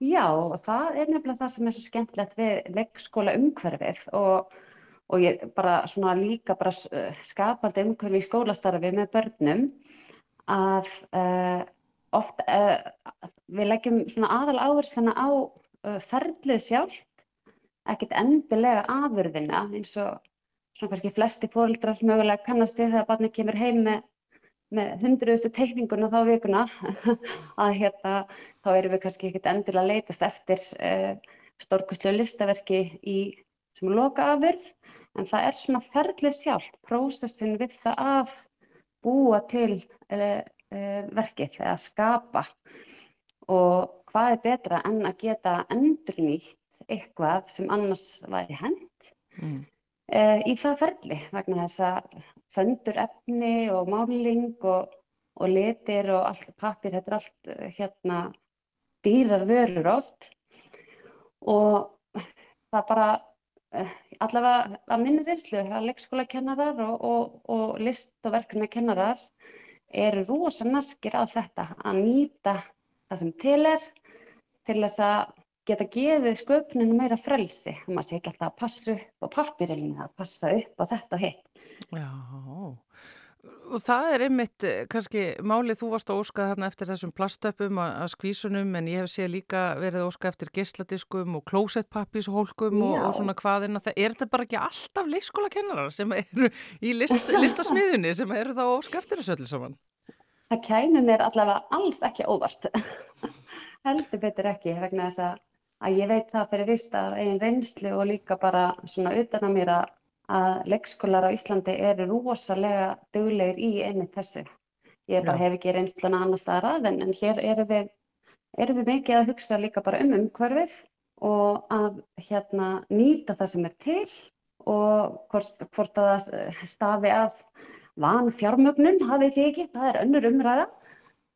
Já, það er nefnilega það sem er svo skemmtilegt við leikskóla umhverfið og, og ég bara svona líka bara eh, skapandi umhverfi í skólastarfi með börnum að uh, oft uh, við leggjum svona aðal áhersluna á uh, ferlið sjálft, ekkert endilega afurðina eins og svona kannski flesti fóreldrar mögulega kannast við þegar barnið kemur heim með með hundruðustu teikninguna þá vikuna að hérna þá erum við kannski ekkert endilega að leitast eftir uh, stórkostlu listaverki í sem loka afurð en það er svona ferlið sjálf, prósessin við það að búa til uh, uh, verkið eða skapa og hvað er betra en að geta endurnýtt eitthvað sem annars væri hend Mm. í það ferli vegna þess að föndur efni og máling og, og litir og allt pappir, þetta er allt eh, hérna dýrar vörur oft. Og það bara uh, allavega að minni reynslu að leikskólakennarar og, og, og list- og verkefnakennarar eru rosa naskir á þetta að nýta það sem til er til þess að geta gefið sköpuninu meira frelsi. Maður sé ekki alltaf að passa upp á pappirinn að passa upp á þetta og hitt. Já, og það er einmitt eh, kannski málið þú varst að óska þarna eftir þessum plastöpum að skvísunum en ég hef séð líka verið að óska eftir geisladiskum og klósettpappíshólkum og, og svona hvaðina. Er þetta bara ekki alltaf leikskólakennarar sem eru í list, listasmiðunni sem eru þá að óska eftir þessu öllu saman? Það kæmi mér allavega alls ekki óvart. Heldur betur ekki vegna þess að, að ég veit það fyrir vist af eigin reynslu og líka bara svona utan að mér að, að leikskólar á Íslandi eru rosalega duglegir í einmitt þessu. Ég bara Já. hef ekki reynsluna annars staðar að en, en hér erum við, erum við mikið að hugsa líka bara um umhverfið og að hérna nýta það sem er til og hvort, hvort að það stafi að van fjármögnun, hafið þið ekki, það er önnur umræða.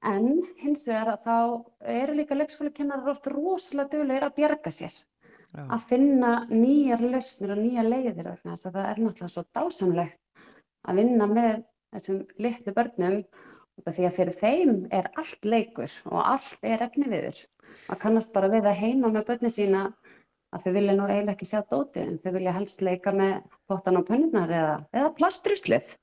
En hins vegar þá eru líka leikskólakennarar oft rosalega duglegir að bjarga sér, Já, að finna nýjar lausnir og nýjar leiðir vegna þess að það er náttúrulega svo dásamlegt að vinna með þessum litlu börnum af því að fyrir þeim er allt leikur og allt er efni viður. Að kannast bara við að heima með börnin sína að þau vilja nú eiginlega ekki sjá dótið en þau vilja helst leika með pottan og pönnunar eða, eða plastruslið.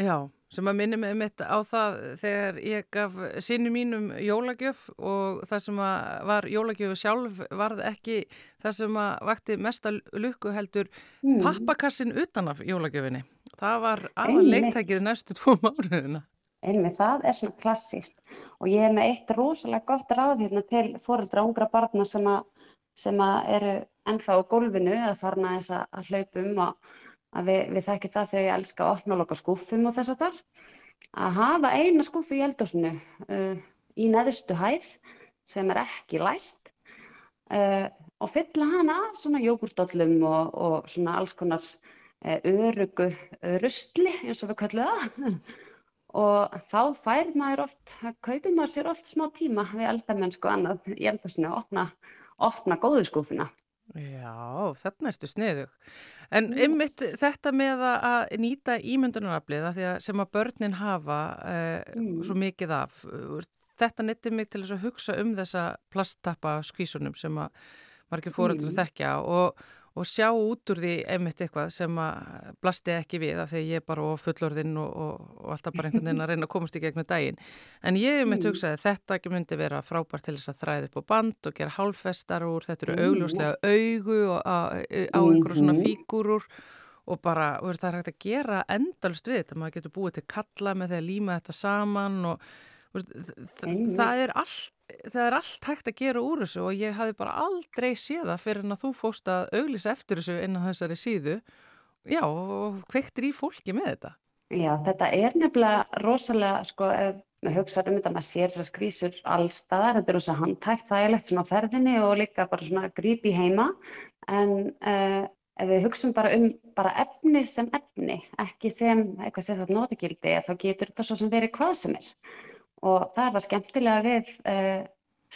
Já, sem að minni mig mitt á það þegar ég gaf sinni mínum jólagjöf og það sem að var jólagjöfu sjálf varð ekki það sem að vakti mesta lukku heldur Mm. pappakassin utan af jólagjöfinni. Það var Einmitt. leiktækið næstu tvo mánuðina. Einmitt, það er svona klassíst og ég er með eitt rosalega gott ráð hérna til foreldra ungra barna sem, að, sem að eru ennþá á gólfinu eða farna þess að, að hlaupum og að við, við þekkjum það þegar ég elska að opna og loka skúffum og þess að þar að hafa eina skúffu í eldhúsinu uh, í neðustu hæð sem er ekki læst uh, og fylla hana af svona jógurtdollum og, og svona alls konar uh, örugu rusli eins og við kallum það og þá fær maður oft, kaupir maður sér oft smá tíma við eldamennsku annað í eldasinu að opna, opna góðu skúfuna. Já, þarna ertu sniðug. En Yes. einmitt þetta með að- nýta ímyndunaraflið af því að sem að börnin hafa uh, Mm. svo mikið af, þetta neytti mig til að hugsa um þessa plasttappa skvísunum sem að margir fóreldur Mm. þekkja og, og sjá út úr því einmitt eitthvað sem að blasti ekki við af því ég er bara of fullorðinn og, og, og alltaf bara einhvern veginn að reyna að komast í gegnum daginn. En ég einmitt Mm. hugsaði að þetta ekki myndi vera frábært til þess að þræða upp á band og gera hálfestar úr, þetta eru augljóslega augu og á, á einhverju svona fígúrur og bara, það er hægt að gera endalst við þetta, maður getur búið til kalla með því að líma þetta saman og það er allt það er allt hægt að gera úr þessu og ég hafi bara aldrei séð það fyrir en að þú fóst að auglýsa eftir þessu inn á þessari síðu. Já, og kveiktir í fólki með þetta. Já, þetta er nefnilega rosalega, sko, ef maður hugsa um þetta, maður sér þessar skvísur allstaðar, þetta er rosa handtækt, þægilegt svona á ferðinni og líka bara svona grípi heima, en uh, ef við hugsaum bara um bara efni sem efni, ekki sem eitthvað sem þetta notagildi, þá getur þetta svo sem verið hvað sem er. Og það er það skemmtilega við uh,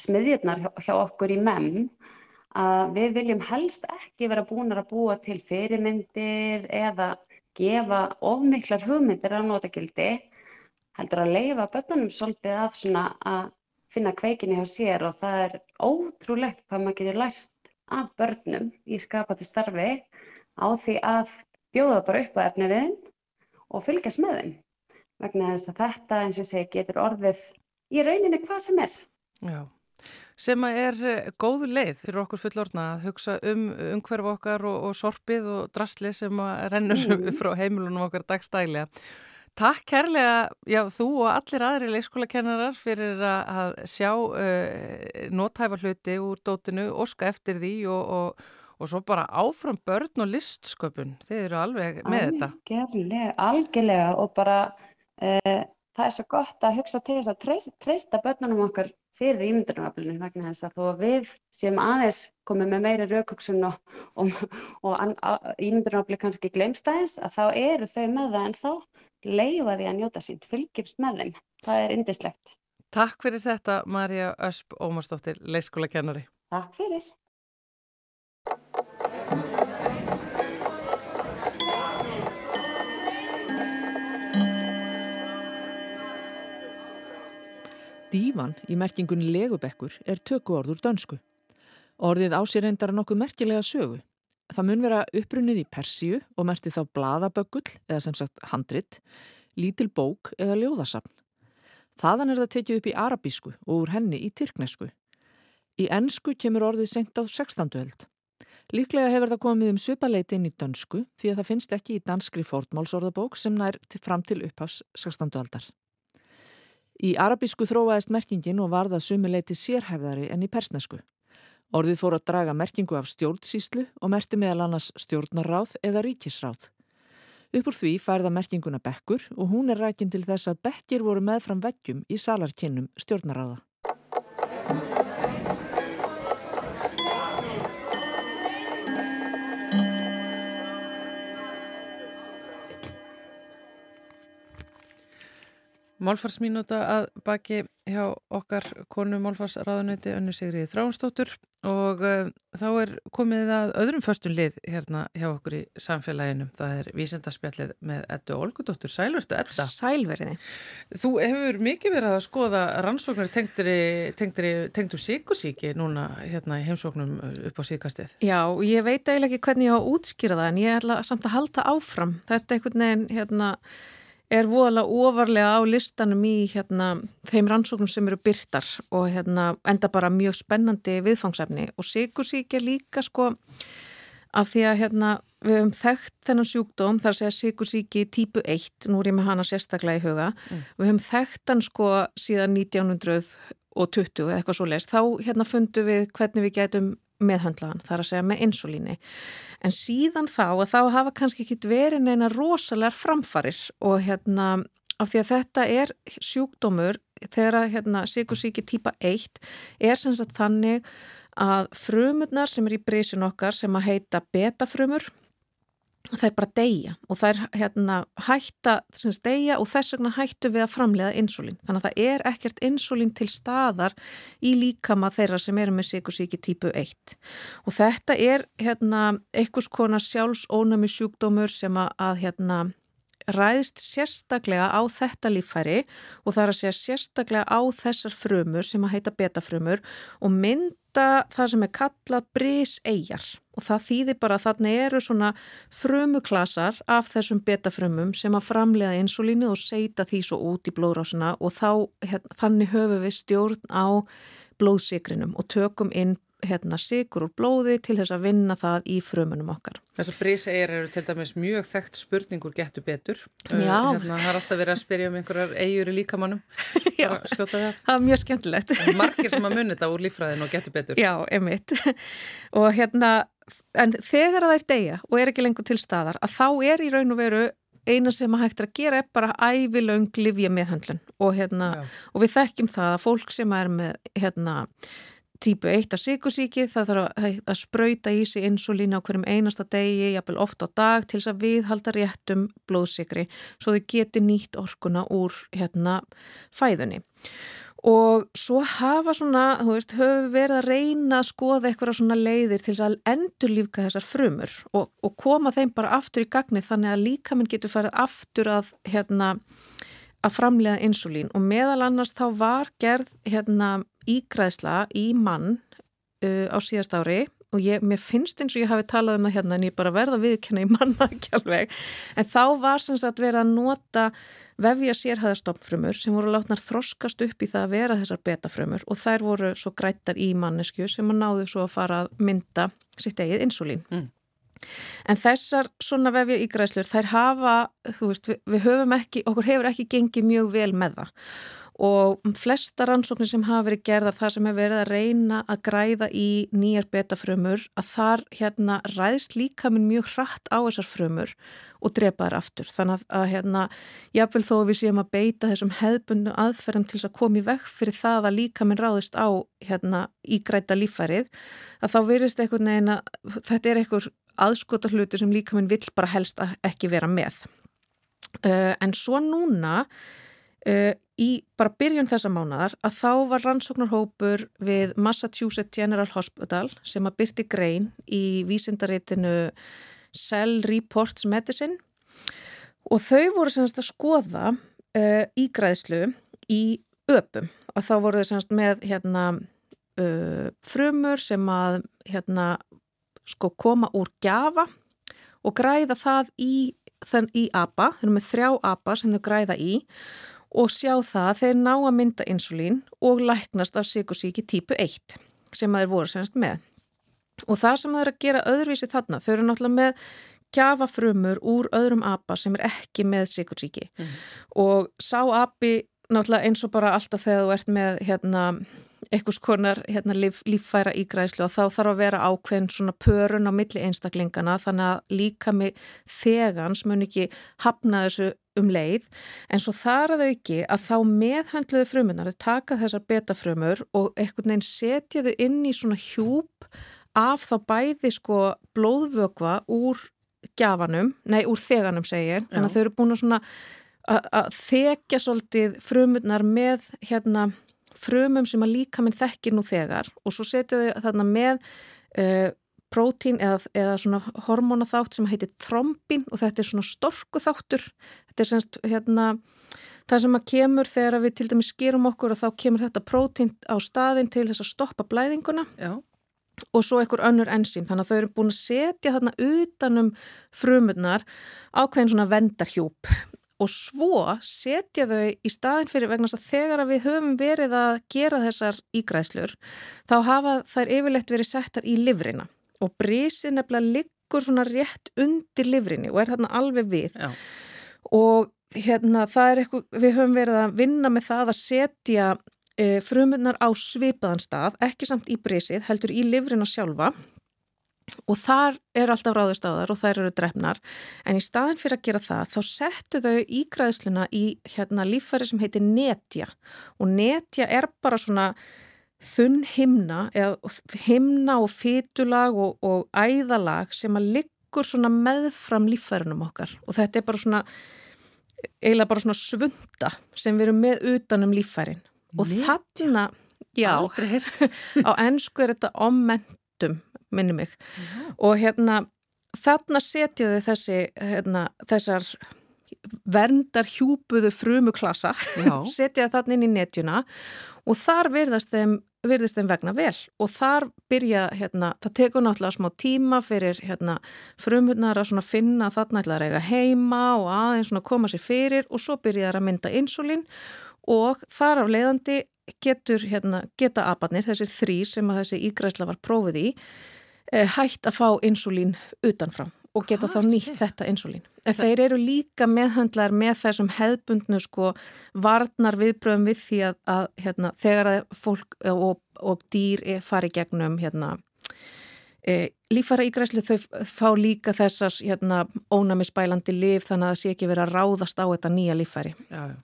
smiðjurnar hjá, okkur í MEM, að við viljum helst ekki vera búnar að búa til fyrirmyndir eða gefa ofmiklar hugmyndir á notagildi heldur að leifa börnunum svolítið að svona að finna kveikinni hjá sér. Og það er ótrúlegt hvað maður getur lært af börnum í skapandi starfi á því að bjóða bara upp á efniviðin og fylgjast með þeim vegna þess að þetta eins og segi getur orðið í rauninni hvað sem er. Já, sem að er eh, góð leið fyrir okkur fullorna að hugsa um umhverf okkar og, og sorpið og drasli sem að rennur Mm. frá heimilunum okkar dagstælega. Takk kærlega, já, þú og allir aðri leikskólakennarar fyrir að, sjá uh, nótæfa hluti úr dótinu, óska eftir því og, og, og svo bara áfram börn og listsköpun. Þið eru alveg með þetta. Algjörlega, algjörlega og bara það er svo gott að hugsa til þess að treysta, treysta börnunum okkar fyrir ímyndunaraflinu vegna þess að þó að við séum aðeins komið með meiri raukugsun og, og, og ímyndunarafli kannski glemst aðeins að þá eru þau með það en þá leifa því að njóta sín, fylgjumst með þeim. Það er indislegt. Takk fyrir þetta, Marja Ösp Ómarsdóttir, leikskólakennari. Takk fyrir. Dívan í merkingunni legubekkur er tökuorður dönsku. Orðið ásýr reyndar nokkuð merkilega sögu. Það mun vera upprunnið í Persíu og merti þá bladaböggull eða sem sagt handrit, lítil bók eða ljóðasapn. Þaðan er það tekið upp í arabísku og úr henni í tyrknesku. Í ennsku kemur orðið senkt á 16. öld. Líklega hefur það komið um svipaleiti inn í dönsku því að það finnst ekki í danskri fórtmálsorðabók sem nær fram til upphafs 16. aldar. Í arabísku þróaðist merkingin og varða sumileiti sérhefðari enn í persnesku. Orðið fór að draga merkingu af stjórnsíslu og merti meðal annars stjórnarráð eða ríkisráð. Upp úr því færða merkinguna bekkur og hún er rækinn til þess að bekkir voru meðfram veggjum í salarkinnum stjórnaráða. Málfarsmínúta að baki hjá okkar konu Málfarsraðunöyti önnu Sigriði Þránstóttur og uh, þá er komið að öðrum föstun lið hérna hjá okkur í samfélaginu. Það er vísendarspjallið með Eddu Olgudóttur. Sælvertu Edda. Sælverði. Þú hefur mikið verið að skoða rannsóknar tengdur síkusíki núna hérna í heimsóknum upp á síkastið. Já, ég veit eiginlega ekki hvernig ég á að útskýra það en ég ætla samt að halda áfram. Þetta er einhvern veginn hérna er voðalega ofarlega á listanum í hérna, þeim rannsóknum sem eru byrtar og hérna, enda bara mjög spennandi viðfangsefni. Og sikursík er líka sko af því að hérna, við höfum þekkt þennan sjúkdóm, þar segja sikursíki típu 1, nú er ég með hana sérstaklega í huga, mm. við höfum þekkt hann sko síðan 1920 eða eitthvað svo leiðist, þá hérna fundum við hvernig við getum meðhandlaðan, þar að segja með insulíni. En síðan þá að þá hafa kannski ekki verið neina rosalega framfarir og hérna af því að þetta er sjúkdómur þegar hérna sikursíki típa 1 er sem sagt þannig að frumurnar sem er í brísun okkar sem að heita betafrumur er bara deyja og er hérna, hætta deyja og þess vegna hættu við að framlega insulín. Þannig að það er ekkert insulín til staðar í líkama þeirra sem eru með sikursíki típu 1. Og þetta er hérna, einhvers konar sjálfsónami sjúkdómur sem að, hérna, ræðist sérstaklega á þetta lífæri og það er að segja sérstaklega á þessar frumur sem að heita betafrumur og mynda það sem er kallað brísegjar og það þýðir bara að þarna eru svona frumuklasar af þessum betafrumum sem að framlega insulínu og seita því svo út í blóðrásuna og þá, hérna, þannig höfum við stjórn á blóðsikrinum og tökum inn hérna sigur úr blóði til þess að vinna það í frumunum okkar. Þessar brísegir eru til dæmis mjög þekkt spurningur getur betur. Já. Hérna, það er alltaf verið að spyrja um einhverjar eigur í líkamannum. Já, það. það er mjög skemmtilegt. Margir sem að munið þetta úr lífræðin og getur betur. Já, emitt. Og hérna, en þegar það er degja og er ekki lengur til staðar, að þá er í raun og veru eina sem að hægt er að gera er bara ævilöng livja meðhandlun og, hérna, og við þekkjum það að fólk sem er með hérna típu 1 af sikursíki það þarf að, að spröyta í sig insulín á hverjum einasta degi, jafnvel ofta á dag til þess að viðhalda réttum blóðsikri svo þau geti nýtt orkuna úr hérna fæðunni. Og svo hafa svona, þú veist, höfum verið að reyna að skoða eitthvað svona leiðir til þess að endur lífka þessar frumur og, og koma þeim bara aftur í gagni þannig að líka minn getur farið aftur að hérna að framlega insulín og meðal annars þá var gerð hérna ígræðsla í mann uh, á síðast ári og ég, mér finnst eins og ég hafi talað um það hérna en ég bara verða viðkenna í manna ekki alveg en þá var sem sagt verið að nota vefja sérhæðastofnfrumur sem voru látnar þroskast upp í það að vera þessar betafrumur og þær voru svo grættar í mannesku sem að náðu svo að fara að mynda sitt eigið insulín. Mm. En þessar svona vefja ígræslur þær hafa, þú veist, við, við höfum ekki, okkur hefur ekki gengið mjög vel með það og flesta rannsóknir sem hafa verið gerðar þar sem hefur verið að reyna að græða í nýjar betafrömmur að þar hérna ræðst líka minn mjög hratt á þessar frömmur og drepa þær aftur. Þannig að, að hérna jáfnvel þó við séum að beita þessum hefbundu aðferðum til þess að komi vekk fyrir það að líka minn ráðist á hérna ígræta lífærið að þá verist eitthvað neina, þetta er eitthvað aðskota hluti sem líka minn vill bara helst ekki vera með. Uh, en svo núna Uh, í bara byrjun þessa mánadar að þá var rannsóknarhópur við Massachusetts General Hospital sem að byrti grein í vísindaritinu Cell Reports Medicine. Og þau voru semst að skoða uh, ígræðslu í öpum. Að þá voru þau semst með hérna uh, frumur sem að hérna sko koma úr gjafa og græða það í, þann, í apa, þeir eru með þrjá apa sem þau græða í. og sjá það að þeir ná að mynda insulín og læknast af sikursíki típu 1 sem þeir voru semst með. Og það sem þeir að gera öðruvísi þarna, þau eru náttúrulega með gjafafrumur úr öðrum apa sem er ekki með sikursíki mm. og sá api náttúrulega eins og bara alltaf þegar þú ert með hérna einhvers konar hérna, líf, líffæra ígræslu og þá þarf að vera ákveðin svona pörun á milli einstaklingana þannig að líka með þegans mun ekki hafna þessu um leið en svo þar að þau ekki að þá meðhandluðu frumunar þau taka þessar betafrumur og einhvern veginn setja þau inn í svona hjúp af þá bæði sko blóðvögva úr gjafanum, nei úr þeganum segir, þannig að þau eru búin að svona að þekja svolítið frumunar með hérna frumum sem að líka minn þekkir nú þegar. Og svo setja þau þarna með uh, prótín eða, eða svona hormonaþátt sem heitir þrombin og þetta er svona storku þáttur þetta er semst hérna það sem að kemur þegar við til dæmis skerum okkur og þá kemur þetta prótín á staðin til þess að stoppa blæðinguna Já. og svo einhver önnur enzím þannig að þau eru búin að setja þarna utanum frumurnar ákveðin svona vendarhjúp og svo setja þau í staðin fyrir vegna að þegar að við höfum verið að gera þessar ígræðslur þá hafa þær yfirlegt verið settar í livrina og brísið nefnilega liggur svona rétt undir livrinni og er þarna alveg við Já. Og hérna það er eitthvað, við höfum verið að vinna með það að setja e, frumunnar á svipaðan stað, ekki samt í brísið, heldur í livrina sjálfa. Og þar er alltaf ráðist á þar og þær eru drefnar. En í staðin fyrir að gera það þá settu þau ígræðsluna í hérna líffæri sem heitir netja. Og netja er bara svona þunn himna eða himna og fytulag og, og æðalag sem að liggur svona meðfram líffærinum okkar. Og þetta er bara svona eiginlega bara svona svunda sem við erum með utanum líffærin. Og þarna, já, á ennsku er þetta ommentum minni mig. Já. og hérna þarna setjaðu þessi hérna, þessar verndar hjúpuðu frumuklassa setjaðu þarna inn í netjuna. Og þar virðast þeim, virðast þeim vegna vel. Og þar byrja hérna, það tekur náttúrulega smá tíma fyrir hérna, frumhundnar að finna þarna ætla að reyga heima og aðeins koma sér fyrir og svo byrja það að mynda insulín og þar af leiðandi getur hérna, geta abarnir, þessi þrý sem að þessi ígræsla var prófið í Eh, hægt að fá insulín utanfram og geta þá nýtt þetta insulín. En þeir eru líka meðhandlar með þessum hefðbundnu sko varnar viðbröðum við því að, að hérna, þegar að fólk og, og dýr fari gegnum hérna, e, lífara ígræslu þau fá líka þessas hérna, ónami spælandi liv þannig að það sé ekki verið að ráðast á þetta nýja lífari. Já, já.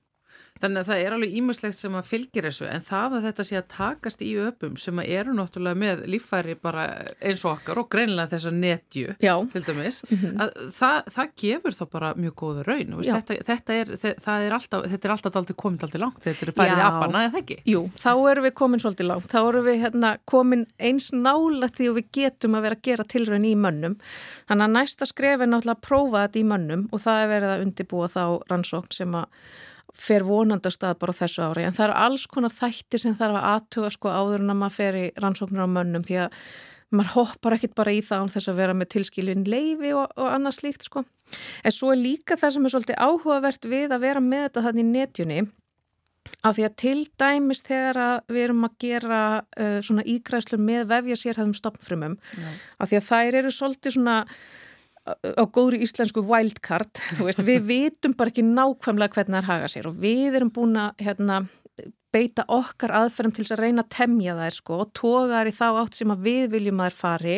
Þannig að það er alveg ímestlegt sem að fylgir þessu en það að þetta sé að takast í öpum sem að eru náttúrulega með líffæri bara eins og okkar og greinlega þessa netju Já. til dæmis mm -hmm. að það, það gefur þá bara mjög góða raun þetta, þetta, er, það er alltaf þetta er alltaf aldrei komið aldrei langt þetta er færið apana eða ekki? Jú, þá erum við komin svolítið langt, þá erum við hérna, komin eins nála því að við getum að vera að gera tilraun í mönnum þannig að næsta skref er náttúrulega að prófa þetta í mönnum og það er verið að undibúa þá rannsókn sem að fer vonandastað bara þessu ári en það eru alls konar þætti sem þarf að aðtuga sko áður en að maður fer í rannsóknir á mönnum því að maður hoppar ekkit bara í það án þess að vera með tilskilvin leifi og, og annað slíkt sko. En svo er líka það sem er svolítið áhugavert við að vera með þetta þannig í netjunni af því að til dæmis þegar að við erum að gera uh, svona ígræslur með vefja sérhæðum stopnfrumum af því að þær eru svolítið svona á góðri íslensku wildcard við vitum bara ekki nákvæmlega hvernig það er haga sér og við erum búin að hérna, beita okkar aðferðum til að reyna að temja þær sko og toga þær í þá átt sem að við viljum að þær fari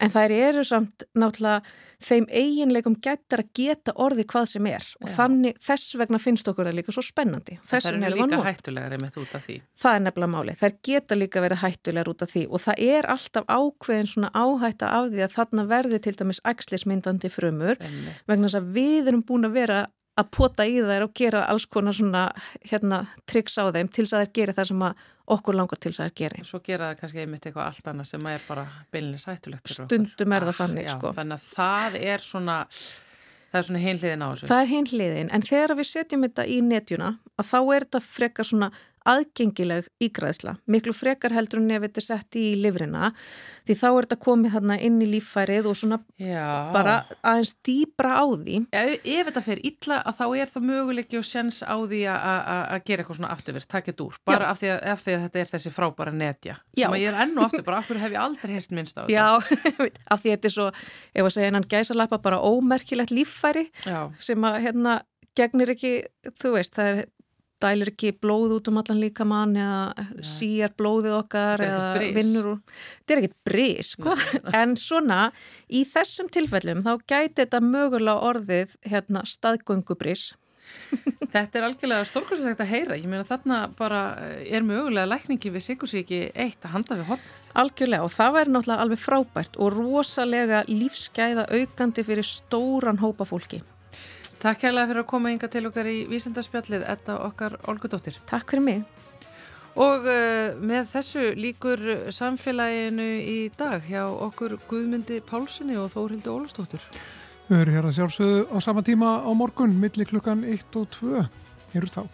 en þær eru samt náttúrulega þeim eiginleikum getur að geta orði hvað sem er og Já. þannig þess vegna finnst okkur það líka svo spennandi. Það er líka hættulegar einmitt út af því. Það er nefnilega máli. Þær geta líka verið hættulegar út af því og það er alltaf ákveðin svona áhætta af því að þarna verði til dæmis ægslismyndandi frumur vegna þess að við erum búin að vera að pota í þær og gera alls konar svona hérna triks á þeim til þess að þær gera það sem okkur langar til þess að þær gera. Svo gera það kannski einmitt eitthvað allt annað sem er bara beilinni sættulegt. Stundum er það þannig ah, sko. Þannig að það er svona, það er svona heimliðin á þessu. Það er heimliðin en þegar við setjum þetta í netjuna að þá er þetta frekar svona aðgengileg ígræðsla, miklu frekar heldur en ef þetta er sett í livrina því þá er þetta komið þarna inn í líffærið og svona Já. bara aðeins dýbra á því Ef, ef þetta fer illa að þá er það möguleiki og sjens á því að- gera eitthvað svona afturverð, takk þetta úr, bara af því, að, af því að þetta er þessi frábæra netja Já. sem ég er enn og aftur bara, af hverju hef ég aldrei heyrt minnst á þetta Já, af því þetta er svo, ef að segja innan gæsalappa bara ómerkilegt líffæri Já. sem að hérna gegnir ekki, þú veist, það er dælir ekki blóð út um allan líkamann eða síjar blóðið okkar eða vinnur úr þetta er ekkert bris, sko. En svona, í þessum tilfellum þá gæti þetta mögulega orðið hérna staðgöngubris. Þetta er algjörlega stórkvæmst að heyra, ég meina þarna bara eh, er mögulega lækningi við sikursíki eitt að handa við hotn Algjörlega og það væri náttúrulega alveg frábært og rosalega lífsgæða aukandi fyrir stóran hópa fólki. Takk kærlega fyrir að koma ynga til okkar í vísindarspjallið, þetta okkar Olgudóttir. Takk fyrir mig. Og uh, með þessu líkur samfélaginu í dag hjá okkur Guðmundi Pálssoni og Þórildi Ólastóttur. Við erum hér að sjálfsögðu á sama tíma á morgun, milli klukkan 1 og 2. Hér úr þá.